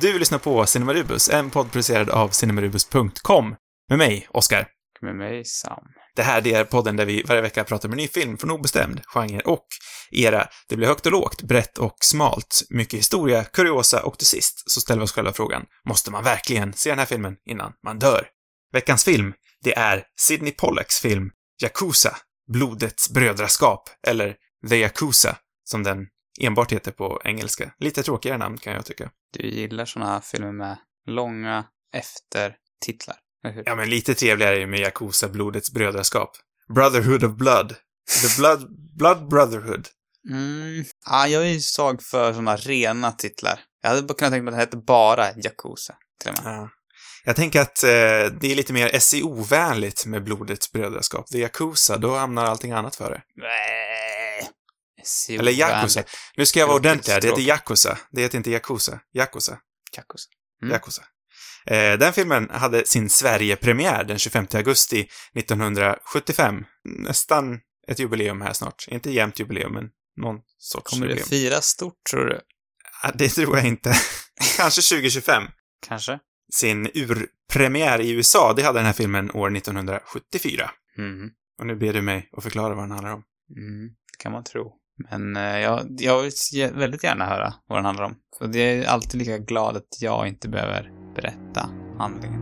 Du lyssnar på Cinemarubus, en podd producerad av cinemarubus.com. Med mig, Oscar. Med mig, Sam. Det här det är podden där vi varje vecka pratar om en ny film från obestämd genre och era. Det blir högt och lågt, brett och smalt, mycket historia, kuriosa och till sist så ställer vi oss själva frågan, måste man verkligen se den här filmen innan man dör? Veckans film, det är Sidney Pollacks film Yakuza, Blodets brödraskap, eller The Yakuza, som den enbart heter på engelska. Lite tråkigare namn kan jag tycka. Du gillar såna här filmer med långa eftertitlar, eller hur? Ja, men lite trevligare är ju med Yakuza, Blodets brödraskap. Brotherhood of Blood. The Blood, Blood Brotherhood. Mm. Ja, jag är ju svag för såna rena titlar. Jag hade bara kunnat tänka mig att den hette bara Yakuza, till och med. Ja. Jag tänker att eh, det är lite mer SEO-vänligt med Blodets brödraskap. The Yakuza, då hamnar allting annat före. Nej. SEO Eller Yakuza. Nu ska jag vara ordentlig här. Det heter. Yakuza. Det heter inte Yakuza. Yakuza. Yakuza. Mm. Yakuza. Eh, den filmen hade sin Sverige-premiär den 25 augusti 1975. Nästan ett jubileum här snart. Inte jämnt jubileum, men någon sorts Kommer det jubileum. fira stort, tror du? Ja, det tror jag inte. Kanske 2025. Kanske? Sin urpremiär i USA, det hade den här filmen år 1974. Mm. Och nu ber du mig att förklara vad den handlar om. Mm, det kan man tro. Men eh, jag, jag vill väldigt gärna höra vad den handlar om. För det är alltid lika glad att jag inte behöver berätta handlingen.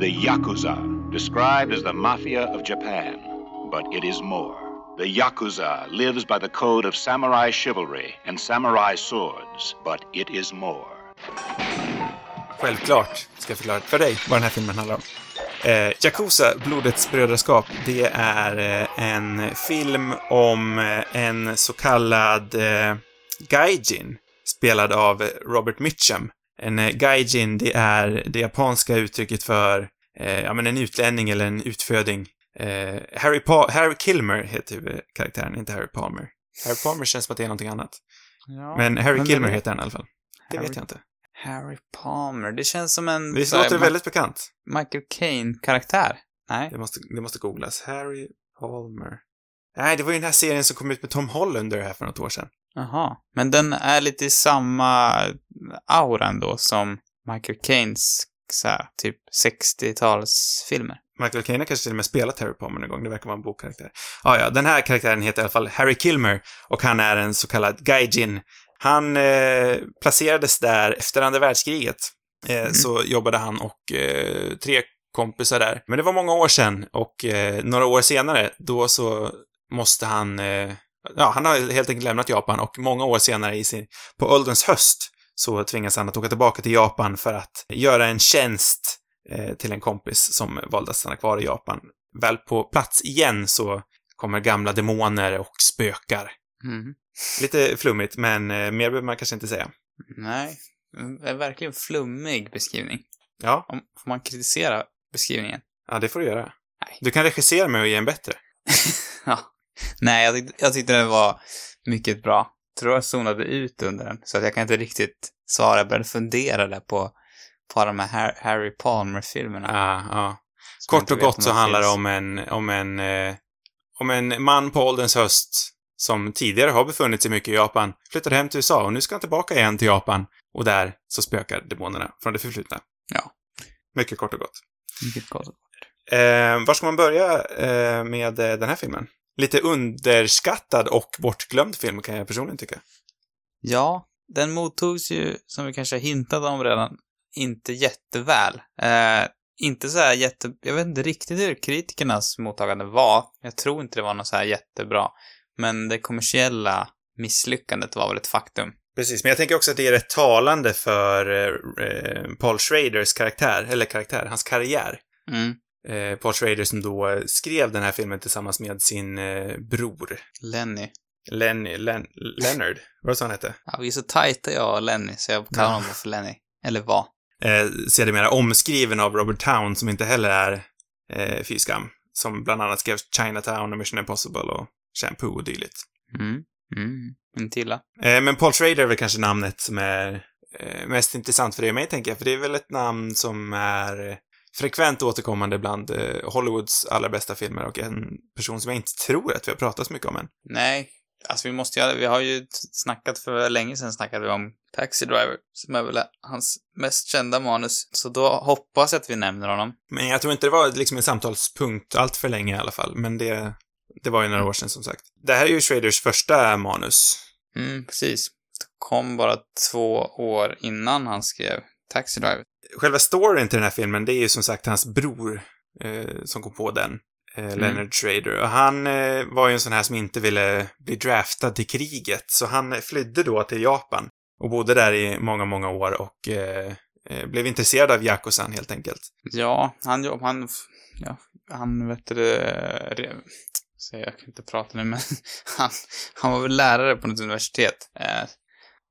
The Yakuza, described as the mafia of Japan, but it is more. The Yakuza lives by the code of samurai chivalry and samurai swords, but it is more. Självklart ska jag förklara för dig vad den här filmen handlar om. Eh, Yakuza, Blodets brödraskap, det är eh, en film om eh, en så kallad eh, gaijin, spelad av Robert Mitchum. En eh, gaijin, det är det japanska uttrycket för eh, ja, men en utlänning eller en utföding. Eh, Harry, pa Harry Kilmer heter huvudkaraktären, inte Harry Palmer. Harry Palmer känns som att det är någonting annat. Ja, Men Harry men Kilmer det- heter han i alla fall. Det Harry- vet jag inte. Harry Palmer. Det känns som en... Här, låter det Ma- väldigt bekant? Michael Caine-karaktär. Nej. Det måste, det måste googlas. Harry Palmer. Nej, det var ju den här serien som kom ut med Tom Hollander här för något år sedan. Jaha. Men den är lite i samma aura ändå som Michael Caines så här, typ 60-talsfilmer. Michael Caine har kanske till och med spelat Harry Palmer någon gång. Det verkar vara en bokkaraktär. Ah, ja, den här karaktären heter i alla fall Harry Kilmer och han är en så kallad gaijin. Han eh, placerades där efter andra världskriget. Eh, Så jobbade han och eh, tre kompisar där. Men det var många år sedan och eh, några år senare, då så måste han... Eh, ja, han har helt enkelt lämnat Japan och många år senare i sin, på ålderns höst så tvingas han att åka tillbaka till Japan för att göra en tjänst eh, till en kompis som valde att stanna kvar i Japan. Väl på plats igen så kommer gamla demoner och spökar. Mhm. Lite flummigt, men eh, mer behöver man kanske inte säga. Nej. Är verkligen flummig beskrivning. Ja, Om, får man kritisera beskrivningen? ja det får du göra. Nej. Du kan regissera mig och ge en bättre. Ja. Nej, jag tyckte, jag tyckte den var mycket bra. Tror jag zonade ut under den, så att jag kan inte riktigt svara. Jag började fundera där på, på de här Har- Harry Palmer-filmerna. Ja, ja. jag Kort och gott så handlar det om en, om en, eh, om en man på ålderns höst som tidigare har befunnit sig mycket i Japan, flyttar hem till USA och nu ska han tillbaka igen till Japan och där så spökar demonerna från det förflutna. Ja. Mycket kort och gott. Mycket gott. Eh, var ska man börja eh, med eh, den här filmen? Lite underskattad och bortglömd film kan jag personligen tycka. Ja, den mottogs ju, som vi kanske hintade om redan, inte jätteväl. Eh, inte så här jätte... Jag vet inte riktigt hur kritikernas mottagande var. Jag tror inte det var något så här jättebra. Men det kommersiella misslyckandet var väl ett faktum. Precis, men jag tänker också att det är rätt talande för eh, eh, Paul Schraders karaktär, eller karaktär, hans karriär. Mm. Eh, Paul Schrader som då skrev den här filmen tillsammans med sin eh, bror, Lenny. Lenny, Len, Leonard, vad var det så han hette? Ja, vi är så tajta jag och Lenny, så jag kallar Ja. honom för Lenny. Eller vad? Eh, sedermera omskriven av Robert Town som inte heller är eh, fy skam. Som bland annat skrev Chinatown och Mission Impossible och Shampoo och dylikt. Mm. Mm. Inte illa. Eh, men Paul Schrader är väl kanske namnet som är eh, mest intressant för dig och mig, tänker jag. För det är väl ett namn som är frekvent återkommande bland eh, Hollywoods allra bästa filmer och en person som jag inte tror att vi har pratat så mycket om än. Nej. Alltså vi måste ju, vi har ju snackat för länge sedan snackade vi om Taxi Driver, som är väl hans mest kända manus. Så då hoppas jag att vi nämner honom. Men jag tror inte det var liksom en samtalspunkt allt för länge i alla fall, men det, det var ju några år sedan som sagt. Det här är ju Schraders första manus. Mm, precis. Det kom bara två år innan han skrev Taxi Driver. Själva storyn till den här filmen, det är ju som sagt hans bror eh, som kom på den. Eh, Leonard Schrader. Och han eh, var ju en sån här som inte ville bli draftad till kriget, så han flydde då till Japan och bodde där i många, många år och eh, eh blev intresserad av Yakuzan helt enkelt. Ja, han han, ja, han vet det, så jag kan inte prata nu, men han, han var väl lärare på något universitet eh,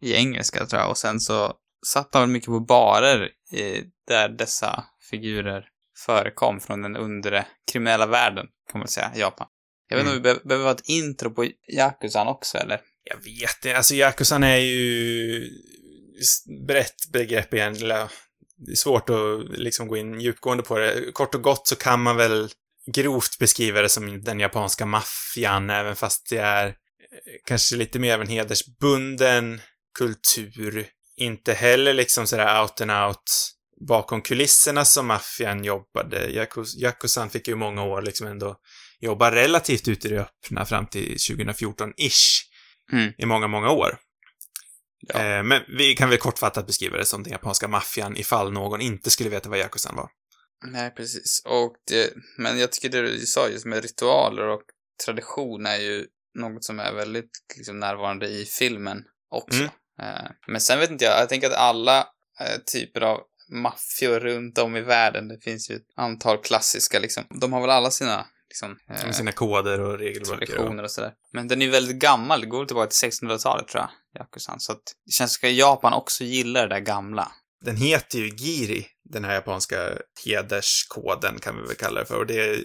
i engelska tror jag och sen så satt han väl mycket på barer i, där dessa figurer förekom från den undre kriminella världen, kan man säga, Japan. Jag vet inte mm. om vi behöver ha ett intro på Yakuzan också, eller? Jag vet inte. Alltså, Yakuzan är ju brett begrepp egentligen. Det är svårt att liksom gå in djupgående på det. Kort och gott så kan man väl grovt beskriva det som den japanska maffian, även fast det är eh, kanske lite mer av en hedersbunden kultur. Inte heller liksom sådär out and out bakom kulisserna som maffian jobbade. Yakuzan fick ju många år liksom ändå jobba relativt ute i det öppna fram till 2014-ish. Mm. I många, många år. Ja. Eh, men vi kan väl kortfattat beskriva det som den japanska maffian ifall någon inte skulle veta vad Yakuzan var. Nej, precis. Och det, men jag tycker det du sa just med ritualer och tradition är ju något som är väldigt liksom, närvarande i filmen också. Mm. Eh, men sen vet inte jag, jag tänker att alla eh, typer av maffior runt om i världen, det finns ju ett antal klassiska liksom. De har väl alla sina liksom, eh, sina koder och regelverk. Traditioner och sådär. Men den är ju väldigt gammal, det går tillbaka till 1600-talet tror jag, Yakusan. Så att det känns som att Japan också gillar det där gamla. Den heter ju Giri, den här japanska hederskoden kan vi väl kalla det för. Och det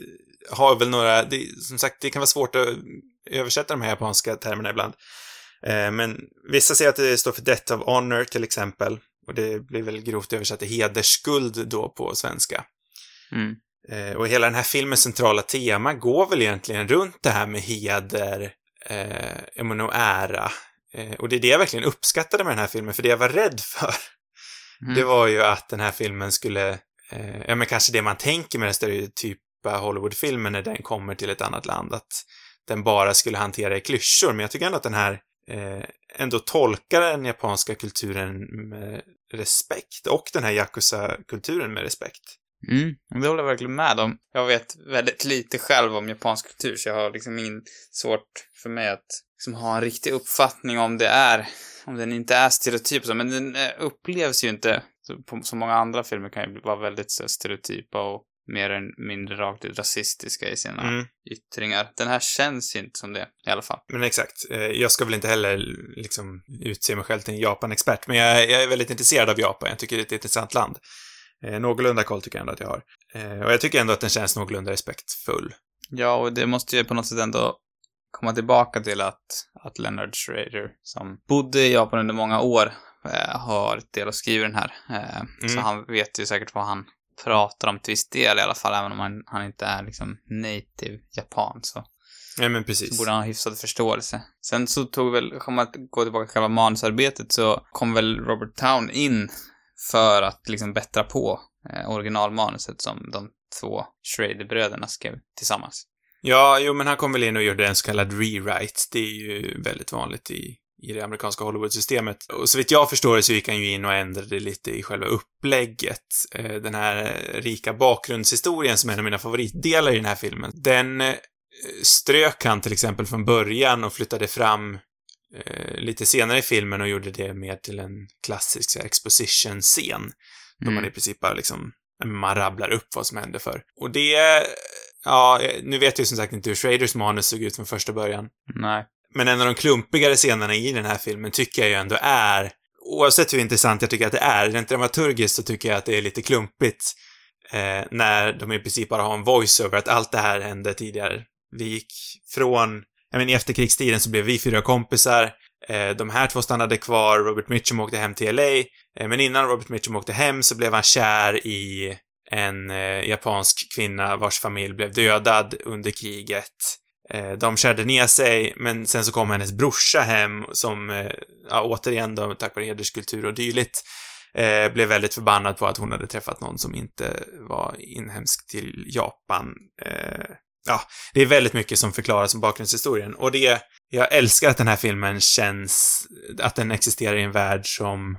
har väl några, det, som sagt, det kan vara svårt att översätta de här japanska termerna ibland. Eh, men vissa säger att det står för Death of Honor till exempel. Och det blir väl grovt översatt till hedersskuld då på svenska. Mm. Eh, och hela den här filmens centrala tema går väl egentligen runt det här med heder, eh, och ära. Eh, och det är det jag verkligen uppskattade med den här filmen, för det jag var rädd för, mm. det var ju att den här filmen skulle, eh, ja men kanske det man tänker med den stereotypa Hollywoodfilmen när den kommer till ett annat land, att den bara skulle hantera i klyschor, men jag tycker ändå att den här eh, ändå tolkar den japanska kulturen med respekt och den här Yakuza-kulturen med respekt. Mm, det håller jag verkligen med om. Jag vet väldigt lite själv om japansk kultur, så jag har liksom ingen svårt för mig att liksom ha en riktig uppfattning om det är, om den inte är stereotyp så, men den eh, upplevs ju inte, som många andra filmer kan ju vara väldigt så, stereotypa och mer än mindre rakt ut rasistiska i sina mm. yttringar. Den här känns inte som det, i alla fall. Men exakt. Eh, jag ska väl inte heller liksom utse mig själv till en Japan-expert, men jag, jag, är väldigt intresserad av Japan. Jag tycker det är ett intressant land. Eh, någorlunda koll tycker jag ändå att jag har. Eh, och jag tycker ändå att den känns någorlunda respektfull. Ja, och det måste ju på något sätt ändå komma tillbaka till att, att Leonard Schrader, som bodde i Japan under många år, eh, har del att skriva den här. Eh, mm. Så han vet ju säkert vad han pratar om till viss del i alla fall, även om han, han inte är liksom native japan så. Ja, men precis. Så borde han ha hyfsad förståelse. Sen så tog väl, om man går tillbaka till själva manusarbetet, så kom väl Robert Town in för att liksom bättra på eh, originalmanuset som de två Schrader-bröderna skrev tillsammans. Ja, jo, men han kom väl in och gjorde en så kallad rewrite. Det är ju väldigt vanligt i, i det amerikanska Hollywood-systemet. Och så vitt jag förstår det så gick han ju in och ändrade lite i själva upplägget. Eh, den här rika bakgrundshistorien som är en av mina favoritdelar i den här filmen, den eh, strök han till exempel från början och flyttade fram eh, lite senare i filmen och gjorde det mer till en klassisk exposition-scen. Mm. Då man i princip bara liksom, man rabblar upp vad som hände för. Och det, ja, nu vet jag ju som sagt inte hur Schraders manus såg ut från första början. Nej. Men en av de klumpigare scenerna i den här filmen tycker jag ju ändå är, oavsett hur intressant jag tycker att det är, rent dramaturgiskt så tycker jag att det är lite klumpigt eh, när de i princip bara har en voice-over att allt det här hände tidigare. Vi gick från jag menar, i efterkrigstiden så blev vi fyra kompisar. Eh, de här två stannade kvar, Robert Mitchum åkte hem till LA. Eh, men innan Robert Mitchum åkte hem så blev han kär i en eh, japansk kvinna vars familj blev dödad under kriget. De kärde ner sig, men sen så kom hennes brorsa hem som, ja, återigen då, tack vare hederskultur och dylikt, eh, blev väldigt förbannad på att hon hade träffat någon som inte var inhemsk till Japan. Eh, ja, det är väldigt mycket som förklaras om bakgrundshistorien och det, jag älskar att den här filmen känns, att den existerar i en värld som,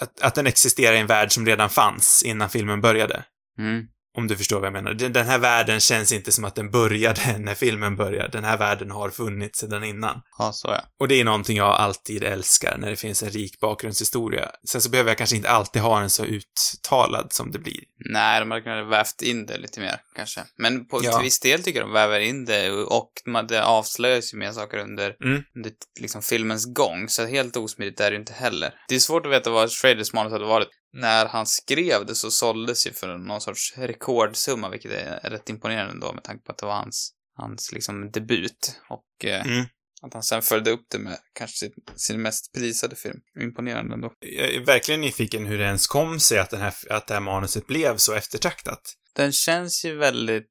att, att den existerar i en värld som redan fanns innan filmen började. Mm. Om du förstår vad jag menar. Den här världen känns inte som att den började när filmen började. Den här världen har funnits sedan innan. Ja, så ja. Och det är någonting jag alltid älskar, när det finns en rik bakgrundshistoria. Sen så behöver jag kanske inte alltid ha den så uttalad som det blir. Nej, de hade kunnat vävt in det lite mer, kanske. Men på Ja. till viss del tycker jag de väver in det och det avslöjas ju mer saker under, Mm. under liksom filmens gång, så helt osmidigt är det ju inte heller. Det är svårt att veta vad Schraders manus hade varit. När han skrev det så såldes ju för någon sorts rekordsumma, vilket är rätt imponerande ändå med tanke på att det var hans, hans liksom debut. Och eh, Mm. att han sen följde upp det med kanske sin, sin mest prisade film. Imponerande ändå. Jag är verkligen nyfiken hur det ens kom sig att, den här, att det här manuset blev så eftertraktat. Den känns ju väldigt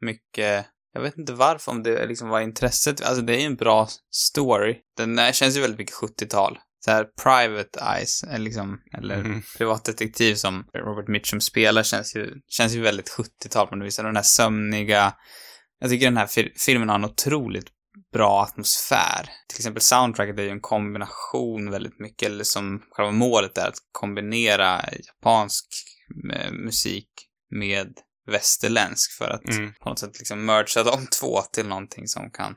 mycket, jag vet inte varför, om det liksom var intresset, alltså det är ju en bra story. Den känns ju väldigt mycket 70-tal. Så här Private Eyes, eller liksom, eller Mhm. privatdetektiv som Robert Mitchum spelar känns ju, känns ju väldigt 70-tal på något vis. Den här sömniga, jag tycker den här fil- filmen har en otroligt bra atmosfär. Till exempel soundtracket är ju en kombination väldigt mycket, eller som själva målet är att kombinera japansk eh, musik med västerländsk för att Mm. på något sätt liksom mergea de två till någonting som kan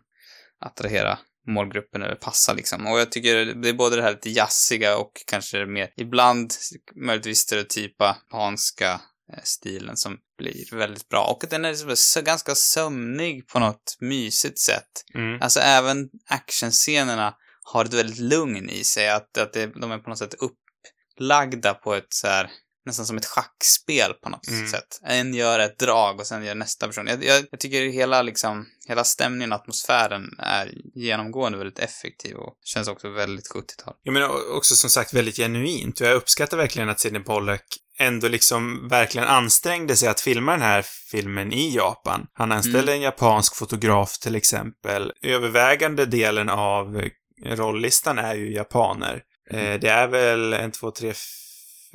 attrahera målgruppen eller passa liksom. Och jag tycker det är både det här lite jazziga och kanske mer, ibland möjligtvis stereotypa japanska eh, stilen som blir väldigt bra. Och den är liksom ganska sömnig på något mysigt sätt. Mm. Alltså även actionscenerna har ett väldigt lugn i sig. Att, att det, de är på något sätt upplagda på ett så här nästan som ett schackspel på något Mm. sätt. En gör ett drag och sen gör nästa person. Jag, jag, jag tycker hela liksom, hela stämningen och atmosfären är genomgående väldigt effektiv och känns också väldigt 70-tal. Jag menar också som sagt väldigt genuint och jag uppskattar verkligen att Sidney Pollack ändå liksom verkligen ansträngde sig att filma den här filmen i Japan. Han anställde en japansk fotograf till exempel. Övervägande delen av rolllistan är ju japaner. Eh, det är väl en, två, tre,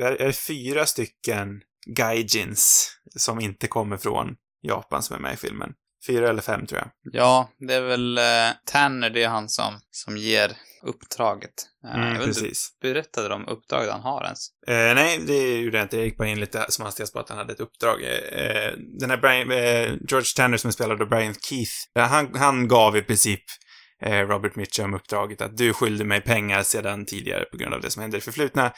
f- är det fyra stycken gaijins som inte kommer från Japan som är med i filmen. Fyra eller fem tror jag. Ja, det är väl eh, Tanner, det är han som, som ger uppdraget. Eh, Mm, jag vet inte, precis. berättade de uppdraget han har ens? Eh, nej, det gjorde jag inte. Jag gick bara in lite som hastigast på att han hade ett uppdrag. Eh, den här Brian, eh, George Tanner som spelade Brian Keith, eh, han, han gav i princip eh, Robert Mitchum uppdraget att du skyllde mig pengar sedan tidigare på grund av det som hände i förflutna.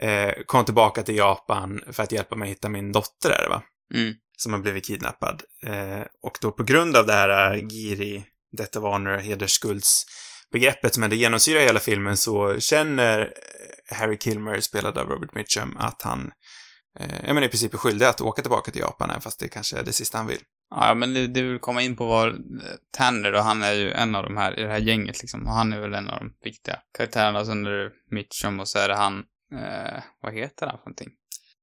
Eh, kom tillbaka till Japan för att hjälpa mig hitta min dotter där, va? Mm. Som har blivit kidnappad. Eh, och då på grund av det här uh, Giri, Death of Honor, hedersskuldsbegreppet som ändå genomsyrar hela filmen så känner eh, Harry Kilmer, spelad av Robert Mitchum, att han eh, menar i princip är skyldig att åka tillbaka till Japan, även fast det kanske är det sista han vill. Ja, men det, det vill komma in på vad eh, Tanner och han är ju en av de här i det här gänget liksom. Och han är väl en av de viktiga karaktärerna. Så under Mitchum och så är det han, eh, vad heter han för någonting?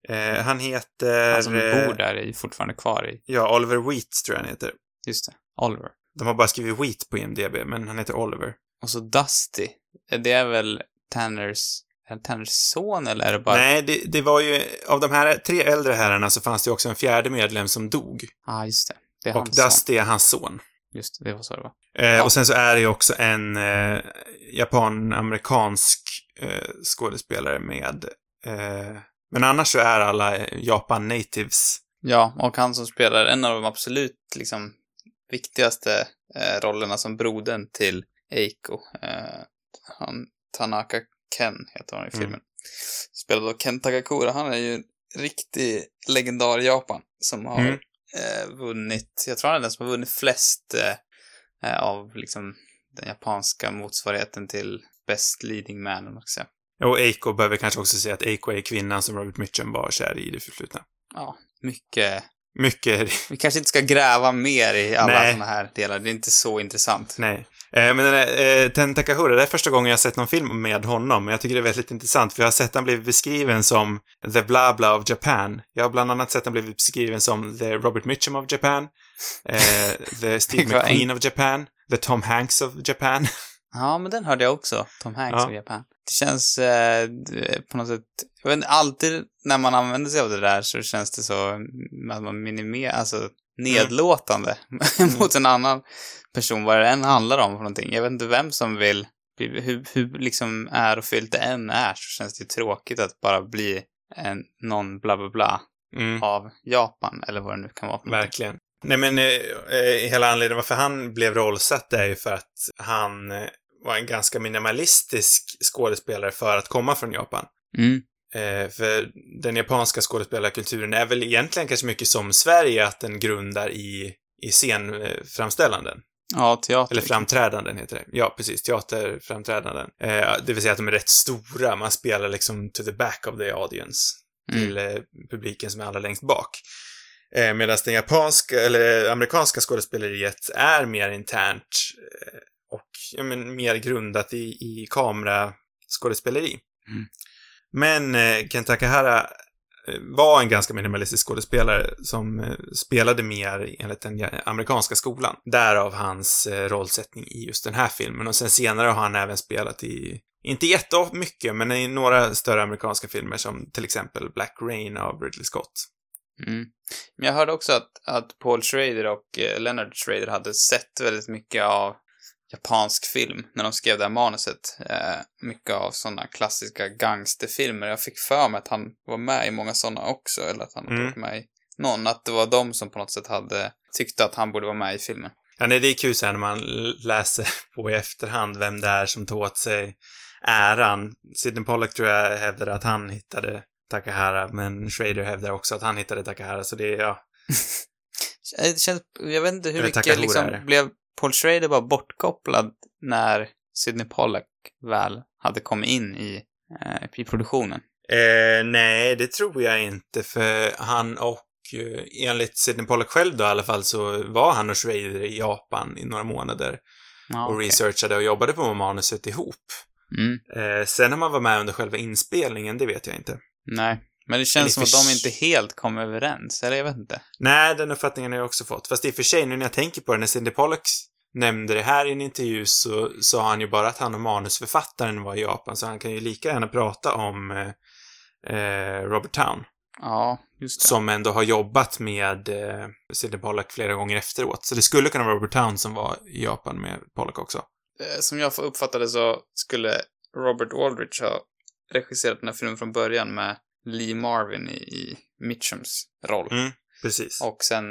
Eh, han heter... Han som eh, bor där är fortfarande kvar i, Ja, Oliver Wheat tror jag han heter. just det, Oliver. De har bara skrivit Wheat på IMDB, men han heter Oliver. Och så Dusty. Eh, Det är väl Tanners, är det Tanners son eller är det bara... Nej, det, det var ju, av de här tre äldre herrarna så fanns det också en fjärde medlem som dog. Ja, ah, just det. Det är Och hans son. Dusty är hans son. Just det, det var så det var. Eh, Och sen så är det ju också en eh, japan-amerikansk eh, skådespelare med... Eh, men annars så är alla eh, Japan-natives. Ja, och han som spelar en av de absolut liksom viktigaste eh, rollerna som brodern till Eiko. Eh, han, Tanaka Ken heter han i Mm. filmen. Spelad av Ken Takakura. Han är ju en riktig legendar i Japan som har Mm. eh, vunnit, jag tror han är den som har vunnit flest av liksom den japanska motsvarigheten till Best Leading Man, om man ska säga. Och Eiko behöver kanske också säga att Eiko är kvinnan som Robert Mitchum var kär i i det förflutna. Ja, mycket. Mycket, Vi kanske inte ska gräva mer i alla Nej. sådana här delar. Det är inte så intressant. nej. Eh, men den här, eh, Ten Takahura, det är första gången jag har sett någon film med honom. Jag tycker det är väldigt intressant, för jag har sett han blivit beskriven som the bla bla of Japan. Jag har bland annat sett han blivit beskriven som the Robert Mitchum of Japan. Eh, the Steve McQueen of Japan. The Tom Hanks of Japan. Ja, men den hörde jag också. Tom Hanks Ja. och Japan. Det känns eh, på något sätt... Jag vet inte, alltid när man använder sig av det där så känns det så mm, att man minimerar, alltså nedlåtande mot en annan person, vad det än handlar om för någonting. Jag vet inte vem som vill, hur, hur liksom ärofyllt det än är så känns det ju tråkigt att bara bli en, någon bla bla bla Mm. av Japan, eller vad det nu kan vara. Verkligen. Nej men, eh, eh, hela anledningen varför han blev rollsatt är ju för att han eh, var en ganska minimalistisk skådespelare för att komma från Japan. Mm. Eh, för den japanska skådespelarkulturen är väl egentligen kanske mycket som Sverige, att den grundar i, i scenframställanden. Ja, teater. Eller framträdanden heter det. Ja, precis. Teaterframträdanden. Eh, det vill säga att de är rätt stora. Man spelar liksom to the back of the audience. Mm. Till eh, publiken som är allra längst bak. Eh, Medan den japanska, eller amerikanska skådespeleriet är mer internt eh, och ja, men, mer grundat i, i kameraskådespeleri. Mm. Men eh, Ken Takahara eh, var en ganska minimalistisk skådespelare som eh, spelade mer enligt den amerikanska skolan. Därav hans eh, rollsättning i just den här filmen. Och sen senare har han även spelat i, inte jättemycket, men i några större amerikanska filmer som till exempel Black Rain av Ridley Scott. Mm. Men jag hörde också att, att Paul Schrader och eh, Leonard Schrader hade sett väldigt mycket av japansk film när de skrev det här manuset. Eh, mycket av sådana klassiska gangsterfilmer. Jag fick för mig att han var med i många sådana också, eller att han Mm. varit med i någon. Att det var de som på något sätt hade tyckte att han borde vara med i filmen. Ja, nej, det är kul sen när man läser på i efterhand vem det är som tog åt sig äran. Sidney Pollack tror jag hävdade att han hittade Takahara, men Schrader hävdar också att han hittade Takahara, så det är, ja. Det känns, jag vet inte hur mycket liksom blev Paul Schrader bara bortkopplad när Sidney Pollack väl hade kommit in i, eh, i produktionen. Eh, nej, det tror jag inte, för han och eh, enligt Sidney Pollack själv då i alla fall så var han och Schrader i Japan i några månader Ja, och researchade och jobbade på manuset ihop. Mm. Eh, sen om han var med under själva inspelningen, det vet jag inte. Nej, men det känns som att de inte helt kom överens, eller jag vet inte. Nej, den uppfattningen har jag också fått. Fast i och för sig, nu när jag tänker på det, när Cindy Pollack nämnde det här i en intervju så sa han ju bara att han och manusförfattaren var i Japan, så han kan ju lika gärna prata om eh, eh, Robert Town, Ja, just det. som ändå har jobbat med eh, Cindy Pollack flera gånger efteråt. Så det skulle kunna vara Robert Town som var i Japan med Pollack också. Eh, Som jag uppfattade så skulle Robert Aldrich ha regisserat den här filmen från början med Lee Marvin i, i Mitchums roll. Mm, precis. Och sen,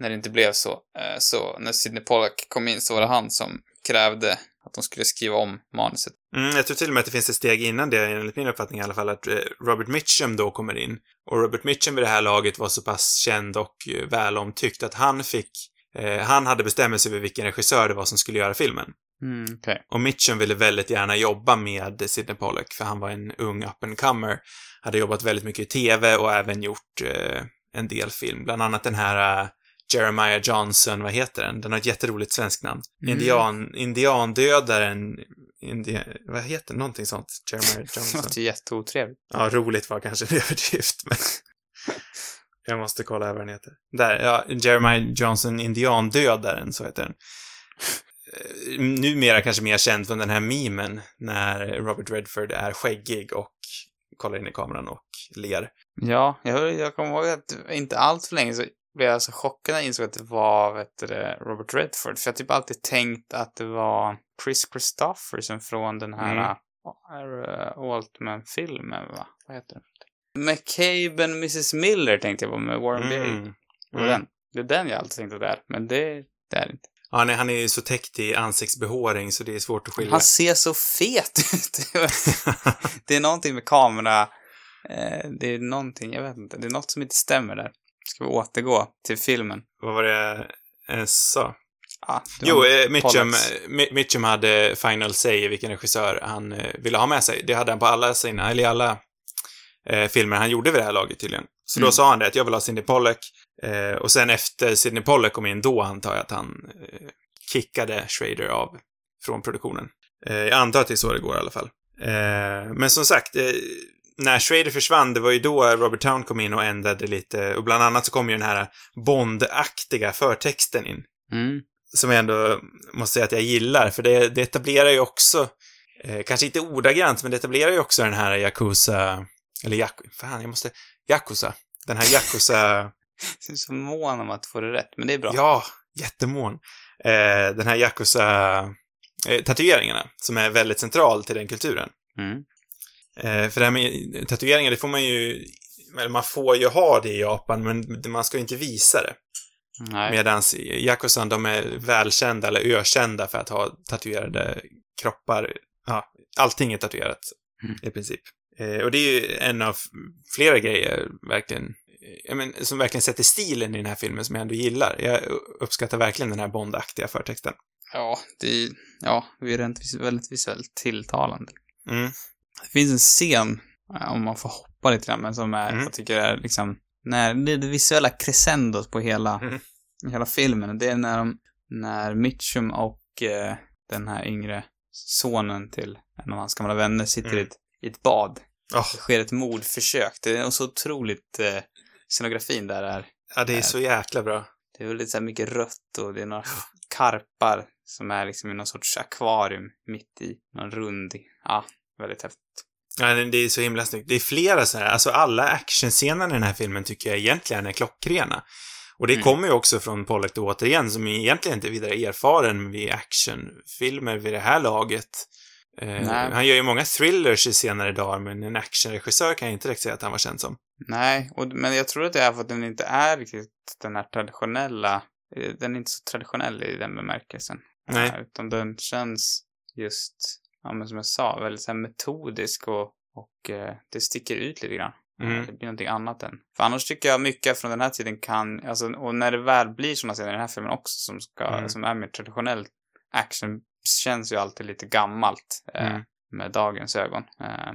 när det inte blev så, eh, så när Sidney Pollack kom in så var det han som krävde att de skulle skriva om manuset. Mm, jag tror till och med att det finns ett steg innan det, enligt min uppfattning i alla fall, att eh, Robert Mitchum då kommer in. Och Robert Mitchum vid det här laget var så pass känd och eh, väl omtyckt att han fick, eh, han hade bestämmelse över vilken regissör det var som skulle göra filmen. Mm, okej. Och Mitchum ville väldigt gärna jobba med Sidney Pollack, för han var en ung up and comer Hade jobbat väldigt mycket i TV och även gjort eh, en del film. Bland annat den här Jeremiah Johnson, vad heter den? Den har ett jätteroligt svenskt namn. Mm. Indian, indiandödaren, indi, vad heter den? Någonting sånt. Jeremiah Det Johnson. låter jätteotrevligt. Ja, roligt var kanske en överdrift, men... Jag måste kolla vad den heter. Där, ja, Jeremiah Johnson, Indiandödaren, så heter den. Eh, Numera kanske mer känd från den här memen när Robert Redford är skäggig och kollar in i kameran och ler. Ja, jag, jag kommer ihåg att inte allt för länge så blev jag så chockad när jag insåg att det var vet du, Robert Redford. För jag har typ alltid tänkt att det var Chris Christopherson från den här Mm. mm. Altman-filmen, va? Vad heter den? McCabe and Mrs. Miller tänkte jag på med Warren Beatty. Mm. Det var den. Det är den jag alltid tänkte att det är, men det, det är det inte. Ja, är, han är ju så täckt i ansiktsbehåring så det är svårt att skilja. Han ser så fet ut. det är någonting med kamera. Eh, det är någonting, jag vet inte. Det är något som inte stämmer där. Ska vi återgå till filmen? Vad var det jag sa? Ah, Jo, eh, Mitchum, eh, Mitchum hade final say i vilken regissör han eh, ville ha med sig. Det hade han på alla sina, eller i alla eh, filmer han gjorde vid det här laget tydligen. Så då Mm. sa han det, att jag vill ha Sidney Pollack. Eh, och sen efter Sidney Pollack kom in, då antar jag att han eh, kickade Schrader av från produktionen. Eh, jag antar att det är så det går i alla fall. Eh, men som sagt, eh, när Schrader försvann, det var ju då Robert Town kom in och ändrade lite, och bland annat så kom ju den här Bond-aktiga förtexten in. Mm. Som jag ändå måste säga att jag gillar, för det, det etablerar ju också, eh, kanske inte ordagrant, men det etablerar ju också den här Yakuza, eller Yaku, fan, jag måste, Yakuza. Den här Yakuza, Jag är så mån om att få det rätt, men det är bra. ja, jättemån. Eh, den här Yakuza, eh, som är väldigt central till den kulturen. Mm. Eh, för det här med tatueringar, det får man ju, eller man får ju ha det i Japan, men man ska ju inte visa det. Medan Yakuzan, de är välkända eller ökända för att ha tatuerade kroppar. Ja, allting är tatuerat Mm. i princip. Eh, och det är ju en av flera grejer, verkligen, men, som verkligen sätter stilen i den här filmen som jag ändå gillar. Jag uppskattar verkligen den här Bond-aktiga förtexten. Ja, det är, ja, det är väldigt visuellt tilltalande. Mm. Det finns en scen, eh, om man får hoppa lite grann, men som är, Mm. jag tycker är liksom, när det är det visuella crescendot på hela, Mm. hela filmen. Det är när de, när Mitchum och eh, den här yngre sonen till en av hans gamla vänner sitter i, Mm. ett, i ett bad. Åh, Det sker ett mordförsök. Det är så otroligt, eh, scenografin där är, ja, det är så jäkla bra. det är väldigt så här mycket rött och det är några karpar som är liksom i någon sorts akvarium mitt i någon rund, ja, väldigt häftigt. Ja, det är så himla snyggt. Det är flera så här, alltså alla actionscener i den här filmen tycker jag egentligen är klockrena. Och det Mm. kommer ju också från Pollack då återigen, som egentligen inte är vidare erfaren vid actionfilmer vid det här laget. Eh, han gör ju många thrillers i senare dagar, men en actionregissör kan jag inte direkt säga att han var känd som. Nej, och, men jag tror att det är för att den inte är riktigt den här traditionella, eh, den är inte så traditionell i den bemärkelsen. Nej. Eh, utan den känns just, ja men som jag sa, väldigt så här metodisk och, och eh, det sticker ut lite grann. Mm. Det blir någonting annat än. För annars tycker jag mycket från den här tiden kan, alltså, och när det väl blir sådana scener i den här filmen också som ska, Mm. som är mer traditionell action, känns ju alltid lite gammalt eh, Mm. med dagens ögon. Eh,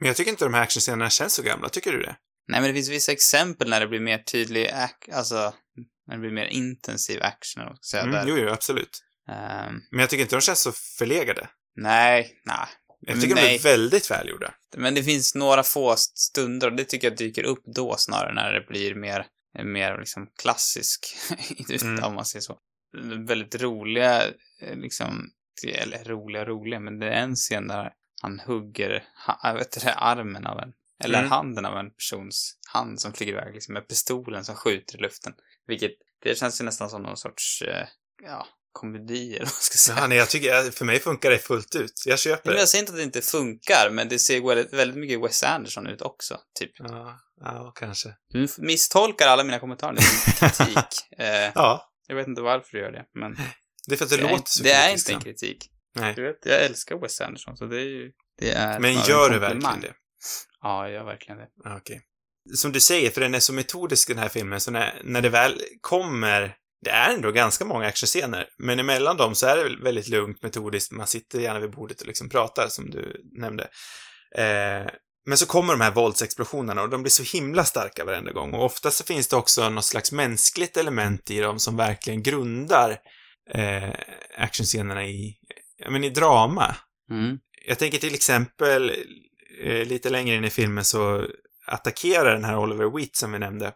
Men jag tycker inte de här actionscenerna känns så gamla, tycker du det? Nej, men det finns vissa exempel när det blir mer tydlig, alltså, när det blir mer intensiv action, säga. Mm, där. jo, jo, absolut. Ehm, Men jag tycker inte de känns så förlegade. Nej, nej. Jag Men tycker de nej. är väldigt välgjorda. Men det finns några få stunder, och det tycker jag dyker upp då snarare, när det blir mer, mer liksom klassisk, Mm. om man säger så. Väldigt roliga, eh, liksom, eller roliga, roliga, men det är en scen där han hugger, jag vet inte, armen av en, eller Mm. handen av en persons hand som flyger iväg, liksom med pistolen som skjuter i luften. Vilket, det känns ju nästan som någon sorts, eh, ja, komedi eller vad man ska säga. Ja, nej, jag tycker, för mig funkar det fullt ut. Jag köper Men det. jag säger inte att det inte funkar, men det ser väldigt, väldigt mycket Wes Anderson ut också, typ. Ja, ja, kanske. Du misstolkar alla mina kommentarer som kritik. eh, Ja, jag vet inte varför du gör det, men det är för att det, det, låter så det är inte en kritik. Nej. Du vet, jag älskar Wes Anderson, så det är ju... Det är Men gör du verkligen det? Ja, jag gör verkligen det. Okej. Som du säger, för den är så metodisk den här filmen, så när, när det väl kommer, det är ändå ganska många actionscener, men emellan dem så är det väldigt lugnt, metodiskt, man sitter gärna vid bordet och liksom pratar, som du nämnde. Eh, men så kommer de här våldsexplosionerna och de blir så himla starka varenda gång. Och ofta så finns det också något slags mänskligt element i dem som verkligen grundar eh, actionscenerna i, ja men i drama. Mm. Jag tänker till exempel, eh, lite längre in i filmen så attackerar den här Oliver Wheat som vi nämnde.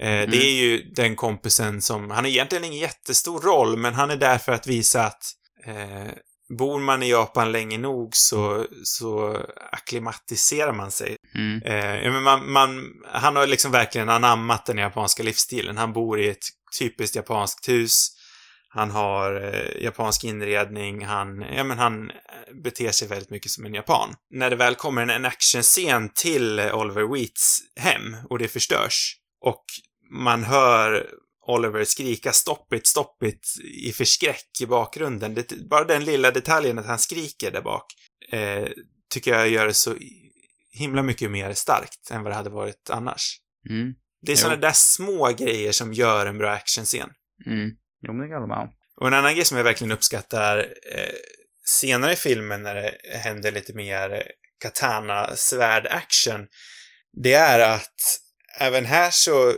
Eh, Det är ju den kompisen som, han har egentligen ingen jättestor roll, men han är där för att visa att eh, bor man i Japan länge nog så, så akklimatiserar man sig. Mm. Eh, men man, man, han har liksom verkligen anammat den japanska livsstilen. Han bor i ett typiskt japanskt hus. Han har eh, japansk inredning. Han, ja, men han beter sig väldigt mycket som en japan. När det väl kommer en, en actionscen till eh, Oliver Wheats hem och det förstörs och man hör Oliver skrika stopp it, stopp it i förskräck i bakgrunden. Det, bara den lilla detaljen att han skriker där bak eh, tycker jag gör det så himla mycket mer starkt än vad det hade varit annars. Mm. Det är sådana där små grejer som gör en bra actionscen. Mm. Jo, men det kan jag. Och en annan grej som jag verkligen uppskattar eh, senare i filmen när det händer lite mer katana-svärd-action, det är att även här så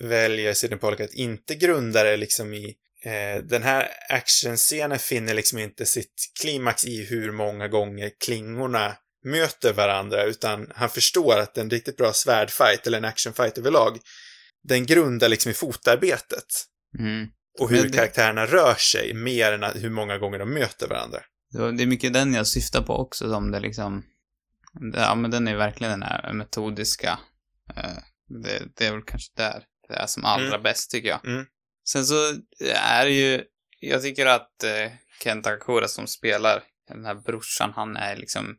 väljer Sidney Pollack att inte grunda det liksom i eh, den här actionscenen finner liksom inte sitt klimax i hur många gånger klingorna möter varandra, utan han förstår att en riktigt bra svärdfight, eller en actionfight överlag, den grundar liksom i fotarbetet. Mm. Och hur det- karaktärerna rör sig, mer än hur många gånger de möter varandra. Det är mycket den jag syftar på också, som det liksom... Ja, men den är verkligen den här metodiska. eh, Det, det är väl kanske där är som allra Mm. bäst, tycker jag. Mm. Sen så är det ju... Jag tycker att eh, Ken Takakura som spelar den här brorsan, han är liksom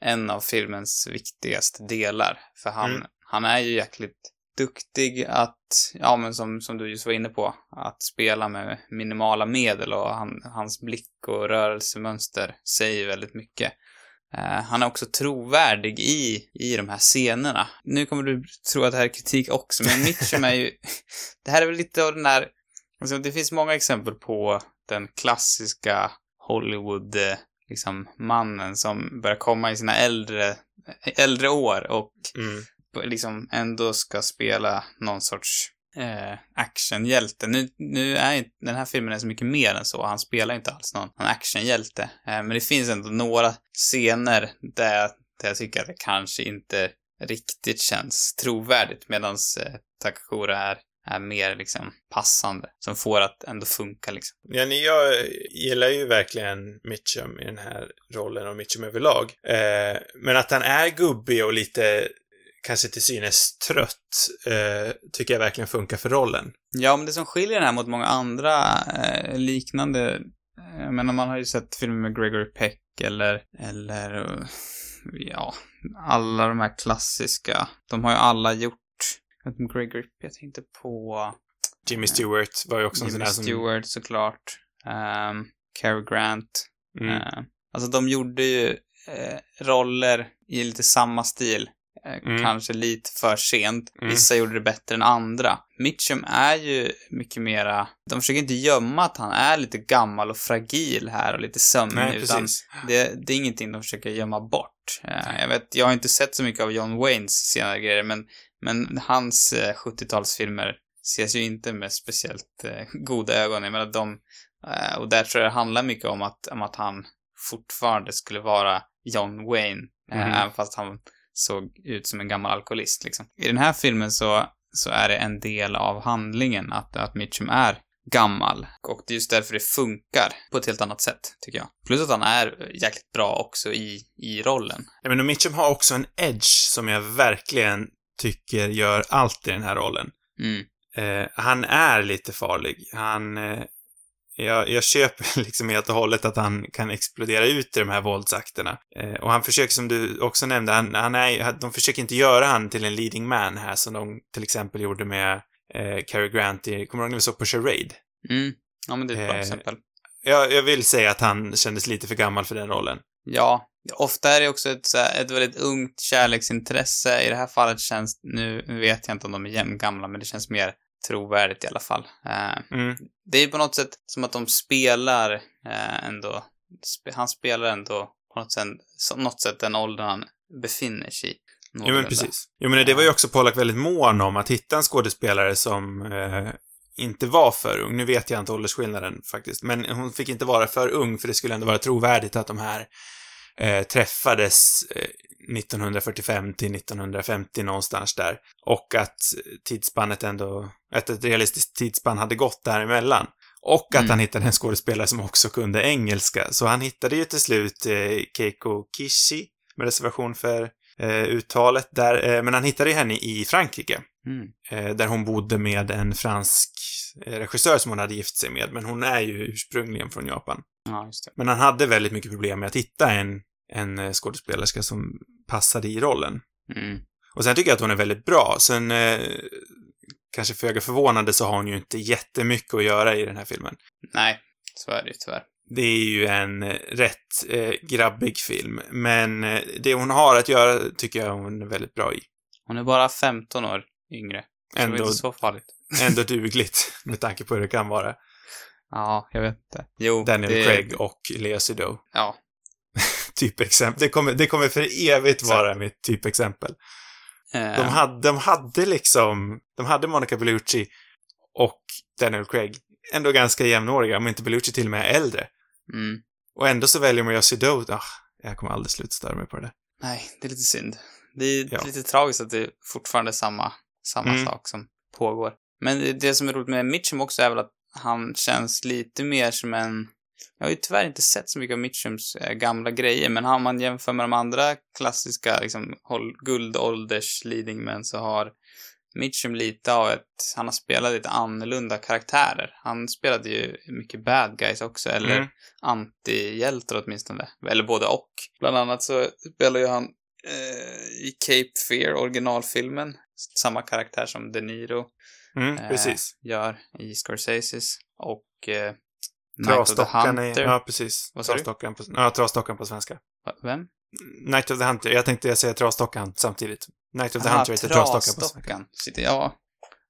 en av filmens viktigaste delar. För han, Mm. han är ju jäkligt duktig att, ja men som, som du just var inne på, att spela med minimala medel och han, hans blick och rörelsemönster säger väldigt mycket. Eh, han är också trovärdig i, i de här scenerna. Nu kommer du tro att det här är kritik också, men Mitchum är ju... det här är väl lite av den där... Alltså, det finns många exempel på den klassiska Hollywood, eh, liksom, mannen som börjar komma i sina äldre, äldre år och Mm. liksom ändå ska spela någon sorts eh, actionhjälte. Nu, nu är inte, den här filmen är så mycket mer än så. Han spelar inte alls någon, någon actionhjälte. Eh, men det finns ändå några scener där, jag- där jag tycker att det kanske inte riktigt känns trovärdigt medan eh, Takakura är, är mer liksom passande. Som får att ändå funka liksom. Ja, ni- jag gillar ju verkligen Mitchum i den här rollen och Mitchum överlag. Eh, men att han är gubbig och lite, kanske till synes trött, eh, tycker jag verkligen funkar för rollen. Ja, men det som skiljer den här mot många andra eh, liknande, eh, jag menar man har ju sett filmer med Gregory Peck eller, eller, eh, ja, alla de här klassiska, de har ju alla gjort, Gregory, jag tänkte på Jimmy Stewart var ju också en sån Jimmy där som... Stewart såklart, um, Cary Grant, Mm. eh, alltså de gjorde ju eh, roller i lite samma stil. Eh, Mm. Kanske lite för sent. Mm. Vissa gjorde det bättre än andra. Mitchum är ju mycket mera... De försöker inte gömma att han är lite gammal och fragil här och lite sömnig. Nej, utan det, det är ingenting de försöker gömma bort. Eh, jag vet, jag har inte sett så mycket av John Waynes senare grejer, men, men hans eh, 70-talsfilmer ses ju inte med speciellt eh, goda ögon. Jag menar, de... Eh, och där tror jag det handlar mycket om att, om att han fortfarande skulle vara John Wayne, eh, Mhm. även fast han såg ut som en gammal alkoholist liksom. I den här filmen så, så är det en del av handlingen att, att Mitchum är gammal. Och det är just därför det funkar på ett helt annat sätt, tycker jag. Plus att han är jäkligt bra också i, i rollen. Nej, men och Mitchum har också en edge som jag verkligen tycker gör allt i den här rollen. Mm. Eh, han är lite farlig. Han... Eh, jag, jag köper liksom helt och hållet att han kan explodera ut i de här våldsakterna. Eh, och han försöker, som du också nämnde, han, han är, de försöker inte göra han till en leading man här, som de till exempel gjorde med eh, Cary Grant i, kommer du ihåg när vi såg på Charade? Mm. Ja, men det är ett bra Eh, exempel. Jag, jag vill säga att han kändes lite för gammal för den rollen. Ja, ofta är det också ett, ett väldigt ungt kärleksintresse. I det här fallet känns, nu vet jag inte om de är jämngamla, men det känns mer trovärdigt i alla fall. Eh, Mm. Det är på något sätt som att de spelar eh, ändå, han spelar ändå på något sätt, något sätt den åldern han befinner sig i. Jo, men precis. Jo, men det var ju också Pollack väldigt mån om, att hitta en skådespelare som eh, inte var för ung. Nu vet jag inte åldersskillnaden faktiskt, men hon fick inte vara för ung, för det skulle ändå vara trovärdigt att de här eh, träffades eh, 1945 till 1950 någonstans där. Och att tidsspannet ändå, att ett realistiskt tidsspann hade gått däremellan. Och att Mm. han hittade en skådespelare som också kunde engelska. Så han hittade ju till slut eh, Keiko Kishi, med reservation för eh, uttalet där, eh, men han hittade ju henne i Frankrike. Mm. Där hon bodde med en fransk regissör som hon hade gift sig med, men hon är ju ursprungligen från Japan. Ja. Men han hade väldigt mycket problem med att hitta en, en skådespelerska som passade i rollen. Mm. Och sen tycker jag att hon är väldigt bra. Sen, eh, kanske föga förvånande, så har hon ju inte jättemycket att göra i den här filmen. Nej, så är det ju tyvärr. Det är ju en eh, rätt eh, grabbig film, men eh, det hon har att göra tycker jag hon är väldigt bra i. Hon är bara 15 år yngre. Så det är Ändå, inte så farligt. ändå dugligt, med tanke på hur det kan vara. Ja, jag vet inte. Jo, Daniel det... Craig och Lea Seydoux. Ja. Typexempel. Det kommer, det kommer för evigt vara mitt typexempel. Eh, De hade, de hade liksom, de hade Monica Bellucci och Daniel Craig. Ändå ganska jämnåriga, om inte Bellucci till och med är äldre. mm. Och ändå så väljer man att göra Seydoux. Ah, jag kommer aldrig sluta störa mig på det. Nej, det är lite synd. Det är Ja. lite tragiskt att det är fortfarande samma, samma Mm. sak som pågår. Men det, det som är roligt med Mitchum också är väl att han känns lite mer som en... Jag har ju tyvärr inte sett så mycket av Mitchums eh, gamla grejer, men om man jämför med de andra klassiska liksom, guldålders leading men så har Mitchum lite av ett... Han har spelat lite annorlunda karaktärer. Han spelade ju mycket bad guys också, eller Mm. antihjältar åtminstone. Eller både och. Bland annat så spelar ju han eh, i Cape Fear, originalfilmen, samma karaktär som De Niro Mm, eh, gör i Scorseses. Och eh, Är... Hunter. Ja, precis. Vad? Trasdockan på, ja, trasdockan på svenska. Vem? Night of the Hunter. Jag tänkte jag säga trasdockan samtidigt. Night of the Aha, Hunter heter trasdockan på svenska. Ja,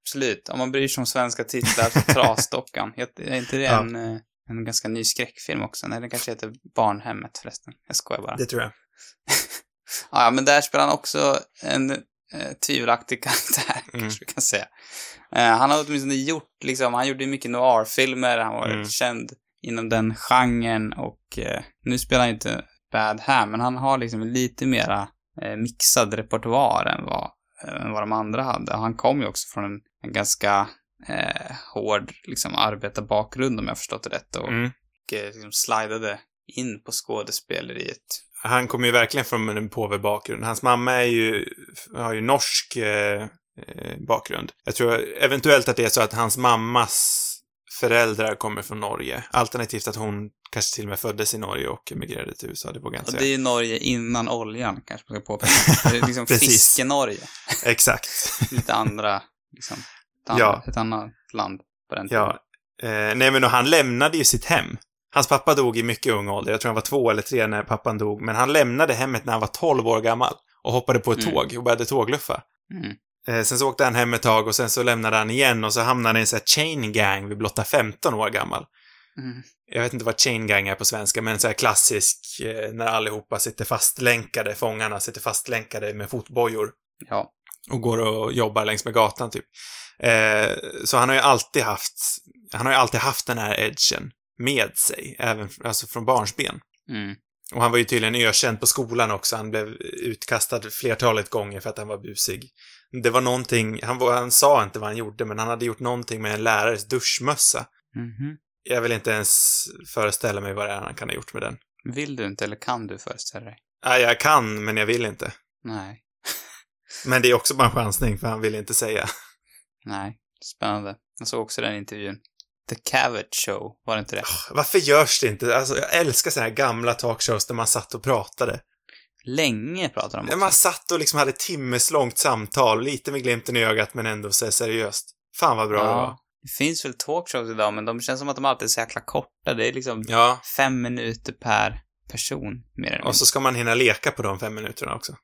absolut. Om man bryr sig om svenska titlar så Trasdockan. Heter- Är inte det Ja. en, eh, en ganska ny skräckfilm också? Nej, den kanske heter Barnhemmet förresten. Jag skojar bara. Det tror jag. Ja, men där spelar han också en eh, tvivelaktig karaktär, Mm. kanske vi kan säga. Eh, han har åtminstone gjort, liksom, han gjorde mycket noir-filmer, han var Mm. känd inom den genren och eh, nu spelar han inte bad här, men han har liksom lite mera eh, mixad repertoar än vad, än vad de andra hade. Han kom ju också från en, en ganska hård liksom, arbetarbakgrund om jag förstått det rätt och, Mm. och liksom slidade in på skådespeleriet. Han kommer ju verkligen från en påve-bakgrund. Hans mamma är ju, har ju norsk eh, eh, bakgrund. Jag tror eventuellt att det är så att hans mammas föräldrar kommer från Norge. Alternativt att hon kanske till och med föddes i Norge och emigrerade till USA. Det vågar jag Och det är Norge innan oljan, kanske man ska påpeka. Det är liksom fiske-Norge. Exakt. Lite andra, liksom, ett, annat, Ja. ett annat land på den tiden. Ja. Eh, nej, men och han lämnade ju sitt hem. Hans pappa dog i mycket ung ålder. Jag tror han var två eller tre när pappan dog. Men han lämnade hemmet när han var 12 år gammal. Och hoppade på ett Mm. tåg och började tågluffa. Mm. Eh, sen så åkte han hem ett tag och sen så lämnade han igen och så hamnade han i en sån här chain gang vid blotta 15 år gammal. Mm. Jag vet inte vad chain gang är på svenska, men en sån här klassisk eh, när allihopa sitter fastlänkade, fångarna sitter fastlänkade med fotbojor Ja. och går och jobbar längs med gatan typ. Eh, så han har ju alltid haft, han har ju alltid haft den här edgen med sig, även alltså från barnsben. Mm. Och han var ju tydligen ökänd på skolan också. Han blev utkastad flertalet gånger för att han var busig. Det var någonting, han, var, han sa inte vad han gjorde, men han hade gjort någonting med en lärares duschmössa. Mhm. Jag vill inte ens föreställa mig vad det är han kan ha gjort med den. Vill du inte eller kan du föreställa dig? Nej, jag kan, men jag vill inte. Nej. Men det är också bara en chansning, för han vill inte säga. Nej. Spännande. Jag såg också den intervjun. The Cavett Show, var det inte det? Varför görs det inte? Alltså, jag älskar sådana här gamla talkshows där man satt och pratade. Länge pratar de om. man satt och liksom hade timmeslångt samtal, lite med glimten i ögat, men ändå så seriöst. Fan vad bra det var. Ja. Det finns väl talkshows idag, men de känns som att de alltid är så jäkla korta. Det är liksom Ja, fem minuter per person, mer eller mindre. och så ska man hinna leka på de fem minuterna också.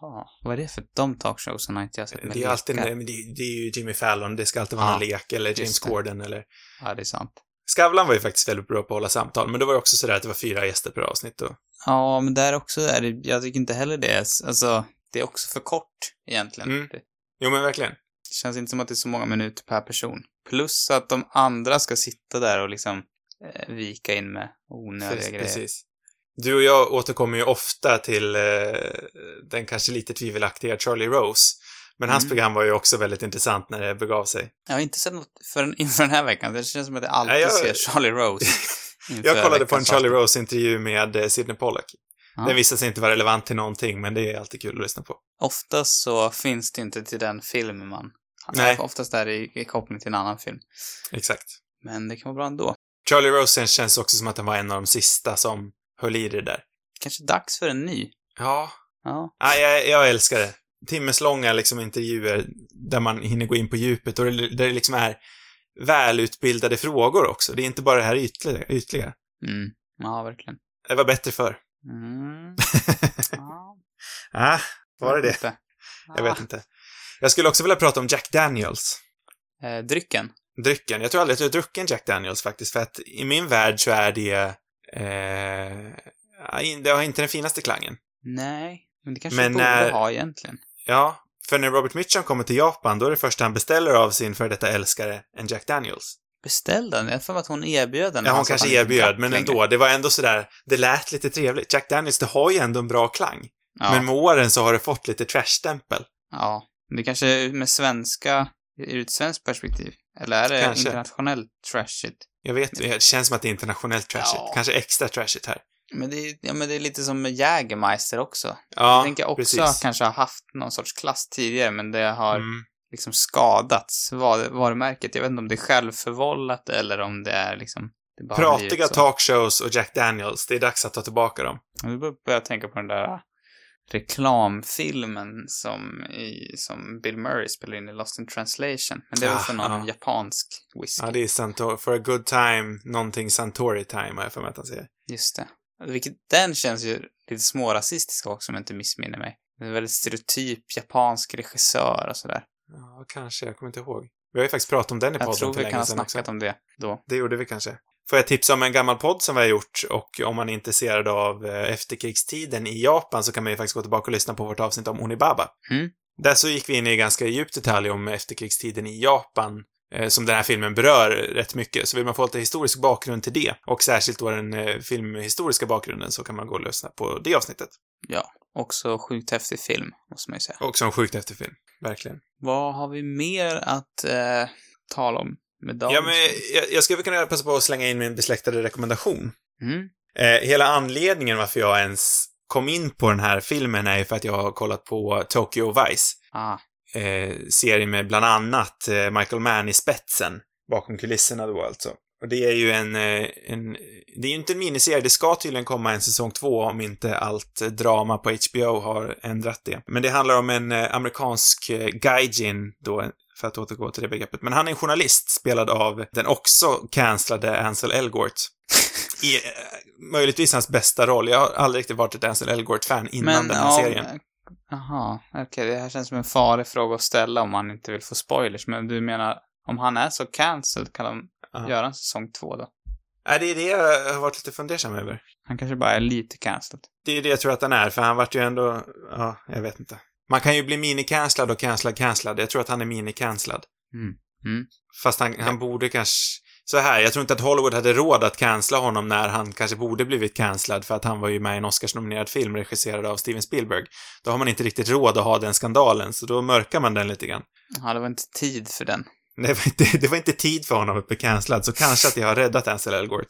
Jaha. Vad är det för de talkshowsen har inte jag sett med Det är alltid, lekar? men det, det är ju Jimmy Fallon, det ska alltid vara Ja, en lek, eller James det. Corden, eller... Ja, det är sant. Skavlan var ju faktiskt väldigt bra på att hålla samtal, men då var det också sådär att det var fyra gäster per avsnitt och... Ja, men där också är det, jag tycker inte heller det är, alltså, det är också för kort egentligen. Mm. Det Jo, men verkligen. känns inte som att det är så många minuter per person. Plus att de andra ska sitta där och liksom eh, vika in med onödiga Precis, grejer. precis. Du och jag återkommer ju ofta till eh, den kanske lite tvivelaktiga Charlie Rose. Men hans Mm. program var ju också väldigt intressant när det begav sig. Jag har inte sett något förrän inför den här veckan. Det känns som att jag alltid Nej, jag- ser Charlie Rose. Jag kollade på en Charlie. Rose-intervju med eh, Sidney Pollack. Ja. Den visade sig inte vara relevant till någonting, men det är alltid kul att lyssna på. Oftast så finns det inte till den filmen man... Nej. Oftast är det i, i koppling till en annan film. Exakt. Men det kan vara bra ändå. Charlie Rose känns också som att han var en av de sista som höll i det där. Kanske dags för en ny. Ja, Ja. Ja, jag, jag älskar det. Timmeslånga liksom intervjuer där man hinner gå in på djupet och det, där det liksom är välutbildade frågor också. Det är inte bara det här ytliga. ytliga. Mm. Ja, verkligen. Det var bättre förr. Mm. Ja. ah, var det det? Jag vet inte. Jag skulle också vilja prata om Jack Daniels. Eh, drycken. Drycken. Jag tror aldrig att jag har druckit en Jack Daniels faktiskt, för att i min värld så är det... Eh, det har inte den finaste klangen. Nej, men det kanske Men borde när- ha egentligen. Ja, för när Robert Mitchum kommer till Japan, då är det första han beställer av sin före detta älskare en Jack Daniels. Beställ den. Jag för att hon erbjöd den. Ja, hon Han att kanske han erbjöd, men ändå. Det var ändå sådär, det lät lite trevligt. Jack Daniels, det har ju ändå en bra klang. Ja, Men med åren så har det fått lite trash-stämpel. ja. Det kanske är med svenska, ur ett svenskt perspektiv. Eller är det Kanske. internationellt trashigt? Jag vet, det känns som att det är internationellt trashigt. Ja. Kanske extra trashigt här. Men det, är, ja, men det är lite som med Jägermeister också. Ja, jag tänker också precis. kanske ha haft någon sorts klass tidigare, men det har Mm. liksom skadats, var, varumärket. Jag vet inte om det är självförvållat eller om det är liksom... Det har Pratiga talkshows och Jack Daniels, det är dags att ta tillbaka dem. Jag börjar jag tänka på den där reklamfilmen som, i, som Bill Murray spelar in i Lost in translation. Men det väl Ja, för någon ja. japansk whisky. Ja, det är Santor For a good time, någonting Santori time har jag för mig att han säger. Just det. Vilket, den känns ju lite smårasistisk också om jag inte missminner mig. En väldigt stereotyp japansk regissör och sådär. Ja, kanske. Jag kommer inte ihåg. Vi har ju faktiskt pratat om den i Jag podden tror för vi kan ha snackat också. om det då. Det gjorde vi kanske. Får jag tipsa om en gammal podd som vi har gjort och om man är intresserad av eh, efterkrigstiden i Japan så kan man ju faktiskt gå tillbaka och lyssna på vårt avsnitt om Onibaba. Mm. Där så gick vi in i ganska djupt detalj om efterkrigstiden i Japan eh, som den här filmen berör rätt mycket. Så vill man få lite historisk bakgrund till det och särskilt då den eh, filmhistoriska bakgrunden så kan man gå och lyssna på det avsnittet. Ja. Också sjukt häftig film, måste man ju säga. Också en sjukt häftig film. Verkligen. Vad har vi mer att eh, tala om med dagens Ja, men jag, jag skulle kunna passa på att slänga in min besläktade rekommendation. Mm. Eh, hela anledningen varför jag ens kom in på den här filmen är ju för att jag har kollat på Tokyo Vice. Ah. Eh, serie med bland annat eh, Michael Mann i spetsen. Bakom kulisserna då alltså. Och det är ju en, eh, en... Det är ju inte en miniserie, det ska tydligen komma en säsong två om inte allt drama på HBO har ändrat det. Men det handlar om en eh, amerikansk gaijin då, för att återgå till det begreppet. Men han är en journalist spelad av den också cancellade Ansel Elgort. I eh, möjligtvis hans bästa roll. Jag har aldrig riktigt varit ett Ansel Elgort-fan innan Men den här om... serien. Jaha, okej. det här känns som en farlig fråga att ställa om man inte vill få spoilers. Men du menar, om han är så cancelled, kan de Ja. göra en säsong två då? Nej, det är det jag har varit lite fundersam över. Han kanske bara är lite cancelled. Det är det jag tror att han är, för han vart ju ändå, ja, jag vet inte. Man kan ju bli mini-cancellad och cancellad cancellad. Jag tror att han är mini-cancellad. Mm. Mm. Fast han, han borde kanske... Så här, jag tror inte att Hollywood hade råd att cancella honom när han kanske borde blivit cancellad för att han var ju med i en Oscars-nominerad film regisserad av Steven Spielberg. Då har man inte riktigt råd att ha den skandalen, så då mörkar man den lite grann. Ja, det var inte tid för den. Det var inte, det var inte tid för honom att bli cancellad, så kanske att jag har räddat Ansel Elgort.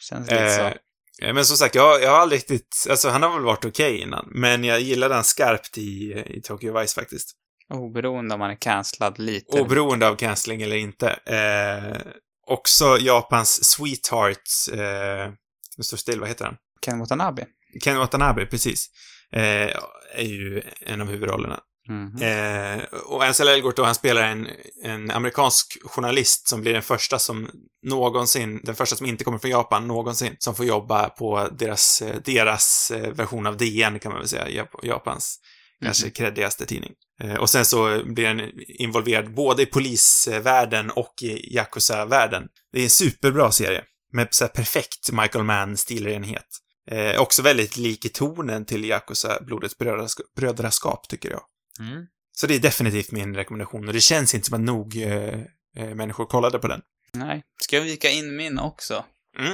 Känns lite så. Eh, men som sagt, jag, jag har aldrig riktigt, alltså han har väl varit okej innan, men jag gillade han skarpt i, i Tokyo Vice faktiskt. Oberoende om man är cancellad lite. Oberoende av cancelling eller inte. Eh, också Japans Sweetheart, eh, nu står still, vad heter han? Ken Watanabe. Ken Watanabe, precis. Eh, är ju en av huvudrollerna. Mhm. Eh, och Ansel Elgort då, han spelar en, en amerikansk journalist som blir den första som någonsin, den första som inte kommer från Japan någonsin, som får jobba på deras, eh, deras eh, version av DN kan man väl säga, Jap- Japans kanske Mhm. creddigaste tidning. Eh, och sen så blir han involverad både i polisvärlden och i Yakuza-världen. Det är en superbra serie. Med så här perfekt Michael Mann-stilrenhet. Eh, också väldigt lik i tonen till Yakuza, Blodets brödraskap, brödraskap, tycker jag. Mm. Så det är definitivt min rekommendation och det känns inte som att nog eh, eh, människor kollade på den. Nej. Ska jag vika in min också? Mm.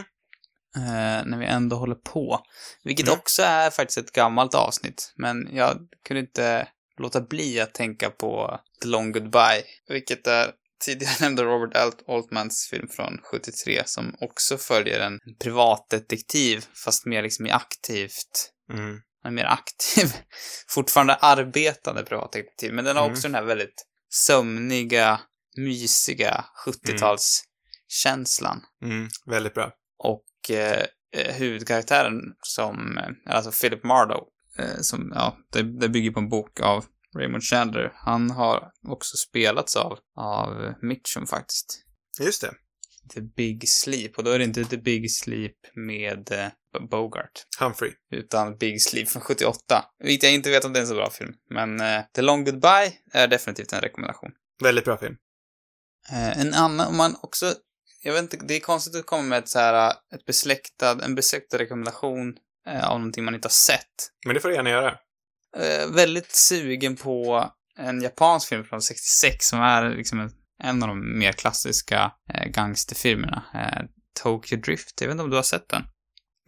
Eh, när vi ändå håller på. Vilket Mm. också är faktiskt ett gammalt avsnitt. Men jag kunde inte låta bli att tänka på The Long Goodbye. Vilket är tidigare nämnde Robert Alt Altmans film från 73 som också följer en privatdetektiv fast mer liksom i aktivt Mm. En mer aktiv, fortfarande arbetande privatdetektiv. Men den har Mm. också den här väldigt sömniga, mysiga 70-talskänslan. Mm. Väldigt bra. Och eh, eh, huvudkaraktären som, eh, alltså Philip Marlowe, eh, som, ja, det, det bygger på en bok av Raymond Chandler. Han har också spelats av, av Mitchum faktiskt. Just det. The Big Sleep. Och då är det inte The Big Sleep med eh, Bogart. Humphrey. utan Big Sleep från 78. Vilket jag inte vet om det är en så bra film. Men eh, The Long Goodbye är definitivt en rekommendation. Väldigt bra film. Eh, en annan, om man också, jag vet inte, det är konstigt att komma med ett så här, ett besläktad, en besläktad rekommendation eh, av någonting man inte har sett. Men det får du gärna göra. Eh, väldigt sugen på en japansk film från 66 som är liksom en, en av de mer klassiska eh, gangsterfilmerna. Eh, Tokyo Drift, jag vet inte om du har sett den?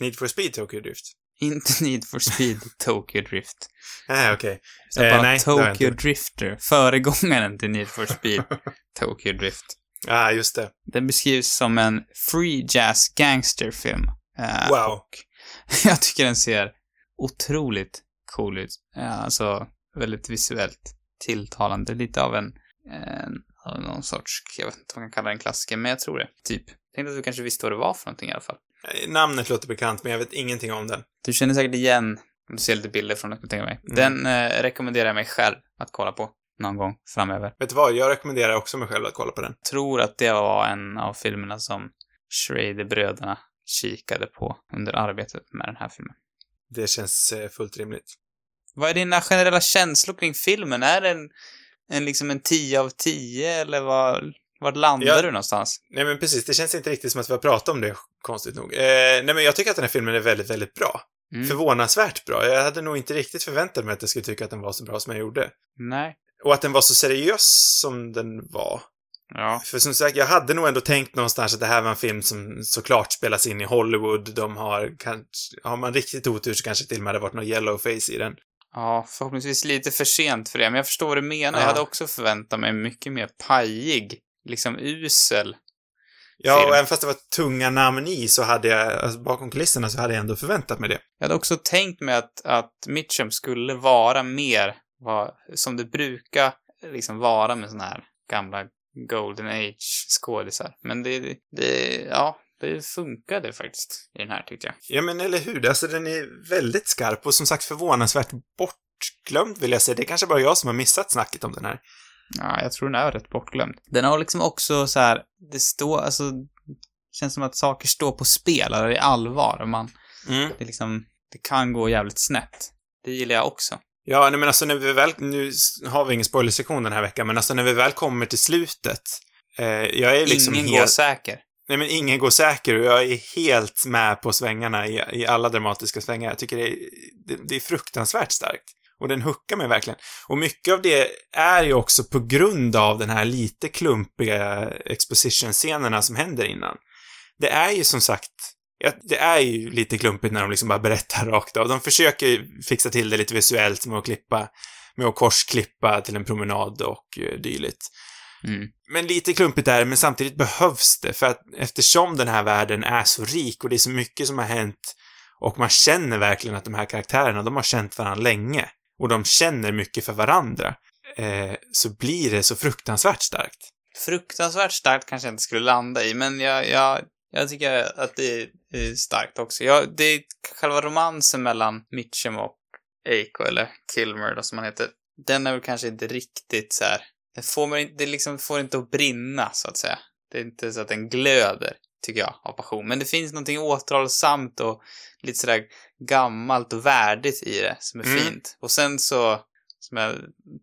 Need for Speed Tokyo Drift. Inte Need for Speed Tokyo Drift. Nej, okej. Utan Eh, bara nej, Tokyo. Drifter. Föregångaren till Need for Speed Tokyo Drift. Ja, ah, just det. Den beskrivs som en free jazz gangsterfilm. Eh, Wow. Och jag tycker den ser otroligt cool ut. Eh, alltså, väldigt visuellt tilltalande. Lite av en, en någon sorts, jag vet inte vad man kan kalla den klassiker, men jag tror det. Typ. Tänkte att du kanske visste vad det var för någonting i alla fall. Eh, Namnet låter bekant, men jag vet ingenting om den. Du känner säkert igen, om du ser lite bilder från den, tänka mig. Mm. Den eh, rekommenderar jag mig själv att kolla på någon gång framöver. Vet du vad? Jag rekommenderar också mig själv att kolla på den. tror att det var en av filmerna som Schrader-bröderna kikade på under arbetet med den här filmen. Det känns eh, fullt rimligt. Vad är dina generella känslor kring filmen? Är den en, liksom en 10 av 10 eller var, vart landar Ja. du någonstans? Nej, men precis. Det känns inte riktigt som att vi har pratat om det, konstigt nog. Eh, nej, men jag tycker att den här filmen är väldigt, väldigt bra. Mm. Förvånansvärt bra. Jag hade nog inte riktigt förväntat mig att jag skulle tycka att den var så bra som jag gjorde. Nej. Och att den var så seriös som den var. Ja. För som sagt, jag hade nog ändå tänkt någonstans att det här var en film som såklart spelas in i Hollywood. De har kanske, har man riktigt otur så kanske till och med hade varit någon yellow face i den. Ja, förhoppningsvis lite för sent för det, men jag förstår vad du menar. Ja. Jag hade också förväntat mig mycket mer pajig, liksom usel. Ja, och även fast det var tunga namn i så hade jag, alltså bakom kulisserna så hade jag ändå förväntat mig det. Jag hade också tänkt mig att, att Mitchum skulle vara mer vad, som det brukar liksom vara med såna här gamla Golden Age-skådisar. Men det, det, ja, det funkade faktiskt i den här tyckte jag. Ja, men eller hur? Alltså den är väldigt skarp och som sagt förvånansvärt bortglömd vill jag säga. Det är kanske bara jag som har missat snacket om den här. Ja, jag tror den är rätt bortglömd. Den har liksom också så här, det står, alltså, känns som att saker står på spel, eller i allvar. Man, Mm. det liksom, det kan gå jävligt snett. Det gillar jag också. Ja, nej, men alltså när vi väl, nu har vi ingen spoilersektion den här veckan, men alltså när vi väl kommer till slutet. Eh, jag är liksom Ingen helt... går säker. Nej, men ingen går säker och jag är helt med på svängarna i, i alla dramatiska svängar. Jag tycker det är, det, det är fruktansvärt starkt. Och den huckar mig verkligen. Och mycket av det är ju också på grund av den här lite klumpiga exposition-scenerna som händer innan. Det är ju som sagt, det är ju lite klumpigt när de liksom bara berättar rakt av. De försöker fixa till det lite visuellt med att klippa, med att korsklippa till en promenad och eh, dylikt. Mm. Men lite klumpigt är det, men samtidigt behövs det för att eftersom den här världen är så rik och det är så mycket som har hänt och man känner verkligen att de här karaktärerna, de har känt varandra länge och de känner mycket för varandra, eh, så blir det så fruktansvärt starkt. fruktansvärt starkt kanske jag inte skulle landa i, men jag, jag, jag tycker att det är starkt också. Jag, det är själva romansen mellan Mitchum och Eiko, eller Kilmer då som han heter. Den är väl kanske inte riktigt så här. Den får man det liksom får inte att brinna, så att säga. Det är inte så att den glöder, tycker jag, av passion. Men det finns någonting återhållsamt och lite sådär gammalt och värdigt i det som är Mm. fint. Och sen så, som jag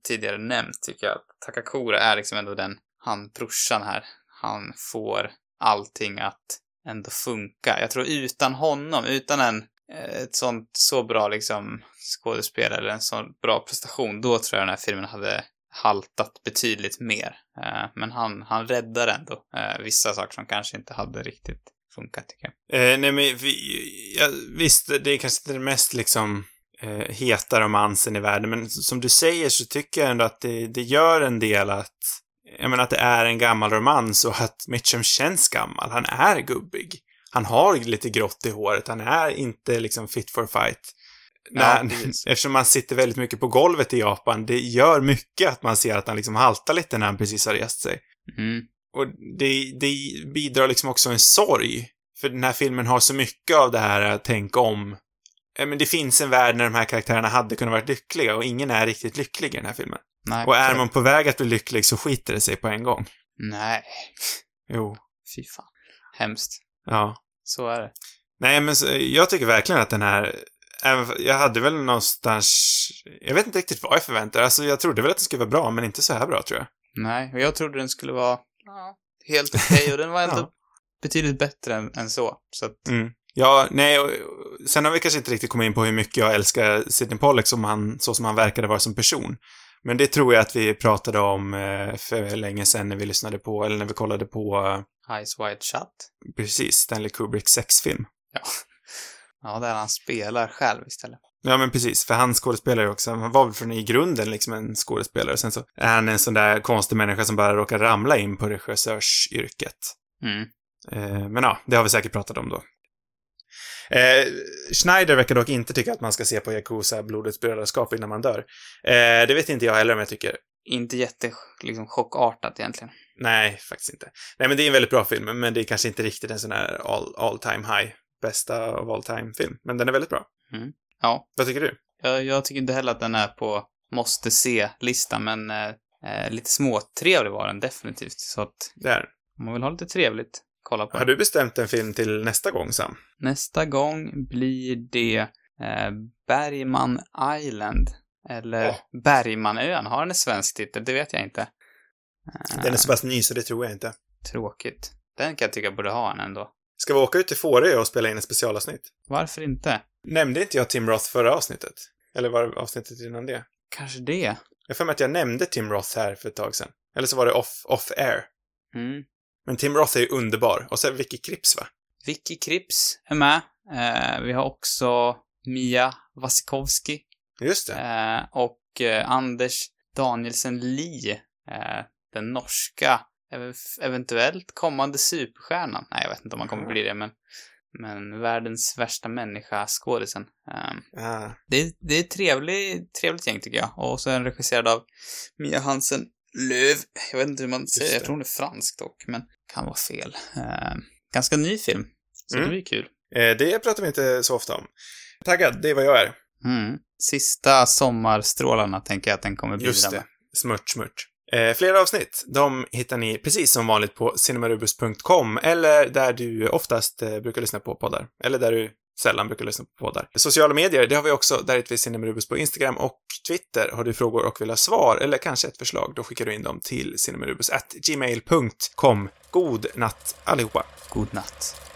tidigare nämnt, tycker jag att Takakura är liksom ändå den, han brorsan här, han får allting att ändå funka. Jag tror utan honom, utan en, eh, ett sånt, så bra liksom skådespelare eller en sån bra prestation, då tror jag den här filmen hade haltat betydligt mer. Eh, men han, han räddar ändå eh, vissa saker som kanske inte hade riktigt funkat, tycker jag. Eh, nej men vi, ja, visst, det är kanske inte den mest liksom eh, heta romansen i världen, men som du säger så tycker jag ändå att det, det gör en del att jag menar att det är en gammal romans och att Mitchum känns gammal. Han är gubbig. Han har lite grått i håret. Han är inte liksom fit for fight. Ja, När, precis. eftersom man sitter väldigt mycket på golvet i Japan, det gör mycket att man ser att han liksom haltar lite när han precis har rest sig. Mm. Och det, det bidrar liksom också en sorg. För den här filmen har så mycket av det här att tänka om. Men det finns en värld när de här karaktärerna hade kunnat vara lyckliga och ingen är riktigt lycklig i den här filmen. Nej. Och är man på väg att bli lycklig så skiter det sig på en gång. Nej. Jo. Fy fan. Hemskt. Ja. Så är det. Nej, men jag tycker verkligen att den här... Jag hade väl någonstans... Jag vet inte riktigt vad jag förväntade Alltså, jag trodde väl att den skulle vara bra, men inte så här bra, tror jag. Nej, och jag trodde den skulle vara ja, helt okej och den var ändå Ja. betydligt bättre än, än så. Så att, Mm. Ja, nej, och, och, sen har vi kanske inte riktigt kommit in på hur mycket jag älskar Sidney Pollack som han, så som han verkade vara som person. Men det tror jag att vi pratade om eh, för länge sedan när vi lyssnade på, eller när vi kollade på, eh, Eyes Wide Shut. precis, Stanley Kubricks sexfilm. Ja. Ja, där han spelar själv istället. Ja, men precis. För han skådespelar ju också. Han var väl från i grunden liksom en skådespelare. Sen så är han en sån där konstig människa som bara råkar ramla in på regissörsyrket. Mm. Eh, men ja, det har vi säkert pratat om då. Eh, Schneider verkar dock inte tycka att man ska se på Yakuza Blodets brödraskap innan man dör. Eh, det vet inte jag heller om jag tycker. Inte jätte, liksom, chockartat egentligen. Nej, faktiskt inte. Nej, men det är en väldigt bra film, men det är kanske inte riktigt en sån här all, all time high, bästa of all time film. Men den är väldigt bra. Ja, Vad tycker du? jag, jag tycker inte heller att den är på måste se-listan, men eh, eh, lite småtrevlig var den definitivt. Så att Där. om man vill ha lite trevligt, kolla på Har den. du bestämt en film till nästa gång, Sam? Nästa gång blir det eh, Bergman Island. Eller Åh. Bergmanön. Har den en svensk titel? Det vet jag inte. Eh, Den är så pass ny så det tror jag inte. Tråkigt. Den kan jag tycka borde ha en ändå. Ska vi åka ut till Fårö och spela in ett specialavsnitt? Varför inte? Nämnde inte jag Tim Roth förra avsnittet? Eller var det avsnittet innan det? Kanske det. Jag för mig att jag nämnde Tim Roth här för ett tag sedan. Eller så var det off, off air. Mm. Men Tim Roth är ju underbar. Och så Vicky Kripps, va? Vicky Kripps är med. Eh, vi har också Mia Wasikowski Just det. eh, och eh, Anders Danielsen Lee. Eh, den norska, eventuellt kommande superstjärnan. Nej, jag vet inte om han kommer bli det, men, men världens värsta människa, skådisen. Eh, Ah. det, är- det är ett trevlig, trevligt gäng tycker jag. Och så är den regisserad av Mia Hansen Löv. Jag vet inte hur man säger, det. jag tror hon är fransk dock, men kan vara fel. Eh, ganska ny film. Så Mm. det blir kul. Eh, det pratar vi inte så ofta om. Taggad, det är vad jag är. Mm. Sista sommarstrålarna tänker jag att den kommer bidra Just det. Smört, smört. Eh, flera avsnitt, de hittar ni precis som vanligt på cinemarubus.com eller där du oftast eh, brukar lyssna på poddar. Eller där du sällan brukar lyssna på poddar. Sociala medier, det har vi också. Där heter vi Cinemarubus på Instagram och Twitter. Har du frågor och vill ha svar eller kanske ett förslag, då skickar du in dem till cinemarubus.gmail.com. God natt allihopa! God natt.